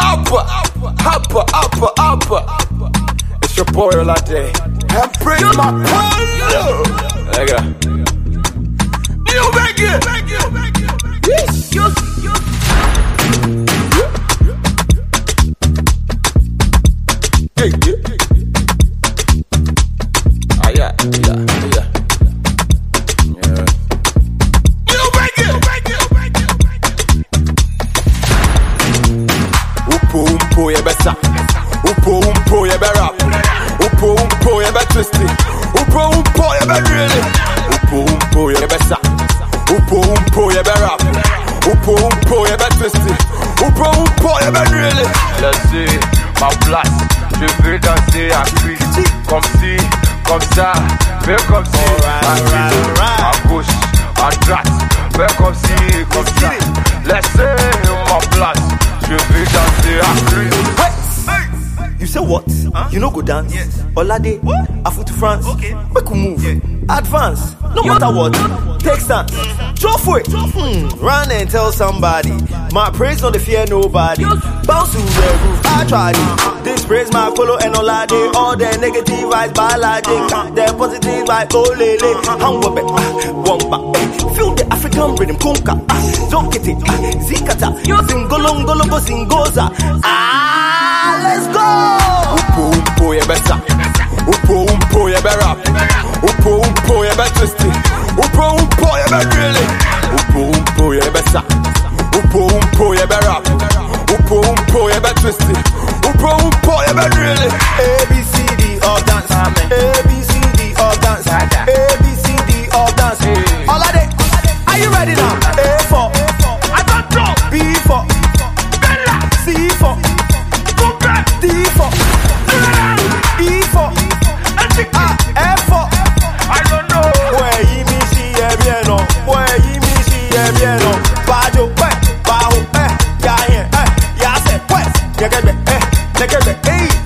Upper, upper, upper, upper. It's your boy Olade. And bring my polo. There you go. You make it. Yes. Hey, yeah. Umpo ye besa. Upo umpo ye be rap. Upo umpo ye be twisty. Upo umpo ye be really. Upo umpo ye besa. Upo umpo ye be rap. Upo umpo ye be twisty. Upo umpo ye be really. Let's see, ma place, je veux danser à cri Comme si, comme ça, fais comme si À Alright, gauche, à gauche, à droite Fais comme si, comme ça say what? You no go dance? Yes. Olade, Afu to France. Okay. Make we move. Advance. No matter what. Take stance. Jump for it. Hmm. Run and tell somebody. My praise not the fear nobody. Bounce to the roof. I try it. This praise my polo and Olade. All the negative vibes by logic. The positive vibe. Oh lele. Hang up it. Womba. eh. Feel the African rhythm. Don't get it. ah, Zikata. Zingolongolongo zingoza. Ah, be twisty. Upo umpo ye be really. Upo umpo ye besa. Upo umpo ye be rap. Upo umpo ye be twisty. Upo umpo ye be really. A B C D of dance. A B C D of dance. A B C D of dance. All of it. Are you ready now? A for I don't know, B for Bella, C for D for E for ah, est bien non. Eh, ya rien, eh, ya ya que eh, ya que eh, y le si. Bajo,